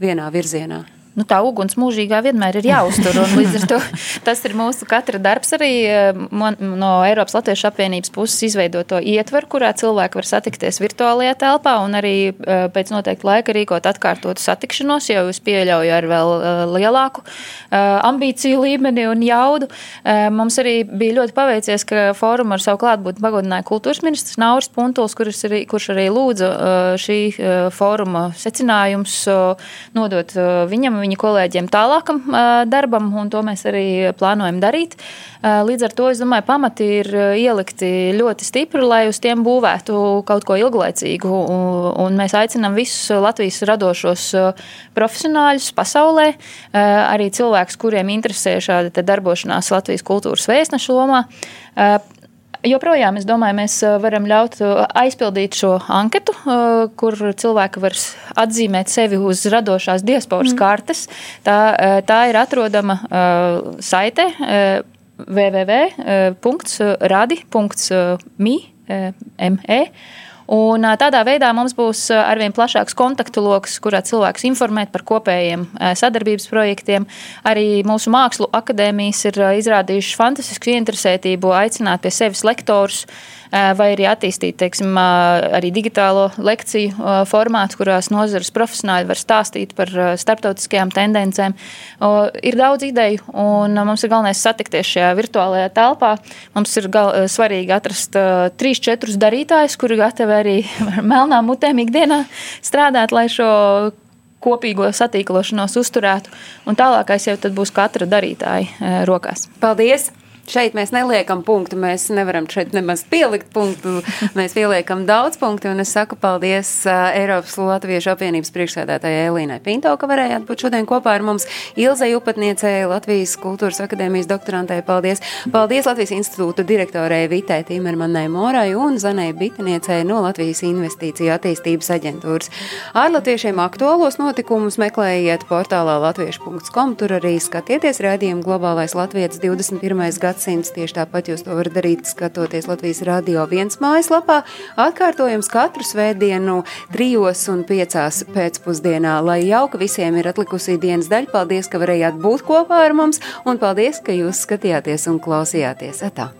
vienā virzienā nu, tā uguns mūžīgā vienmēr ir jāuztur. Līdz ar to tas ir mūsu katra darbs arī eh, no Eiropas Latviešu apvienības puses izveidot to ietveru, kurā cilvēki var satikties virtuālajā telpā un arī eh, pēc noteikta laika rīkot atkārtotu satikšanos, jo es pieļauju ar vēl eh, lielāku ambīciju līmeni un jaudu. Mums arī bija ļoti paveicies, ka fórumu ar savu klātbūtni pagodināja kultūras ministrs Nauris Puntuls, kurš arī, kurš arī lūdza šī fóruma secinājums nodot viņam viņa kolēģiem tālākam darbam, un to mēs arī plānojam darīt. Līdz ar to es domāju, pamati ir ielikti ļoti stipri, lai uz tiem būvētu kaut ko ilglaicīgu. Un mēs aicinām visus Latvijas radošos profesionāļus pasaulē, arī cilvēkus, kuriem interesē šāda darbošanās Latvijas kultūras vēstneša lomā Joprojām, es domāju, mēs varam ļaut aizpildīt šo anketu, kur cilvēki var atzīmēt sevi uz radošās diasporas mm. kartes. Tā, tā ir atrodama saite www.radi.mi. ME, Un tādā veidā mums būs arvien plašāks kontaktu lokus, kurā cilvēks informēt par kopējiem sadarbības projektiem. Arī mūsu mākslu akadēmijas ir izrādījušas fantastisku ieinteresētību aicināt pie sevis lektorus vai arī attīstīt teiksim, arī digitālo lekciju formātu, kurās nozares profesionāļi var stāstīt par starptautiskajām tendencēm. Ir daudz ideju, un mums ir galvenais satikties šajā virtuālajā telpā. Mums ir gal, svarīgi atrast trīs, četrus darītājus, kuri gatavi arī melnām mutēm ikdienā strādāt, lai šo kopīgo satīklošanos uzturētu. Un tālākais jau būs katra darītāja rokās. Paldies! Šeit mēs neliekam punktu, mēs nevaram šeit nemaz pielikt punktu, mēs pieliekam daudz punktu, un es saku paldies uh, Eiropas Latviešu apvienības priekšsēdētājai Elīnai Pinto, ka varējāt būt šodien kopā ar mums Ilzai Upatniecei, Latvijas kultūras akadēmijas doktorantei, paldies. Paldies Latvijas institūta direktorei Vitai Timermanai Morai un Zanai Bitiniecei no Latvijas investīciju attīstības aģentūras. Ārlatviešiem aktuālos notikumus meklējiet portālā latviešu.com, tur arī skatieties rādījumu globālais Latvijas 21. Gadsimts. Tieši tāpat jūs to varat darīt, skatoties Latvijas radio viens mājaslapā. Atkārtojums katru svētdienu trijos un piecās pēcpusdienā. Lai jauka visiem ir atlikusī dienas daļa, paldies, ka varējāt būt kopā ar mums, un paldies, ka jūs skatījāties un klausījāties. Atā.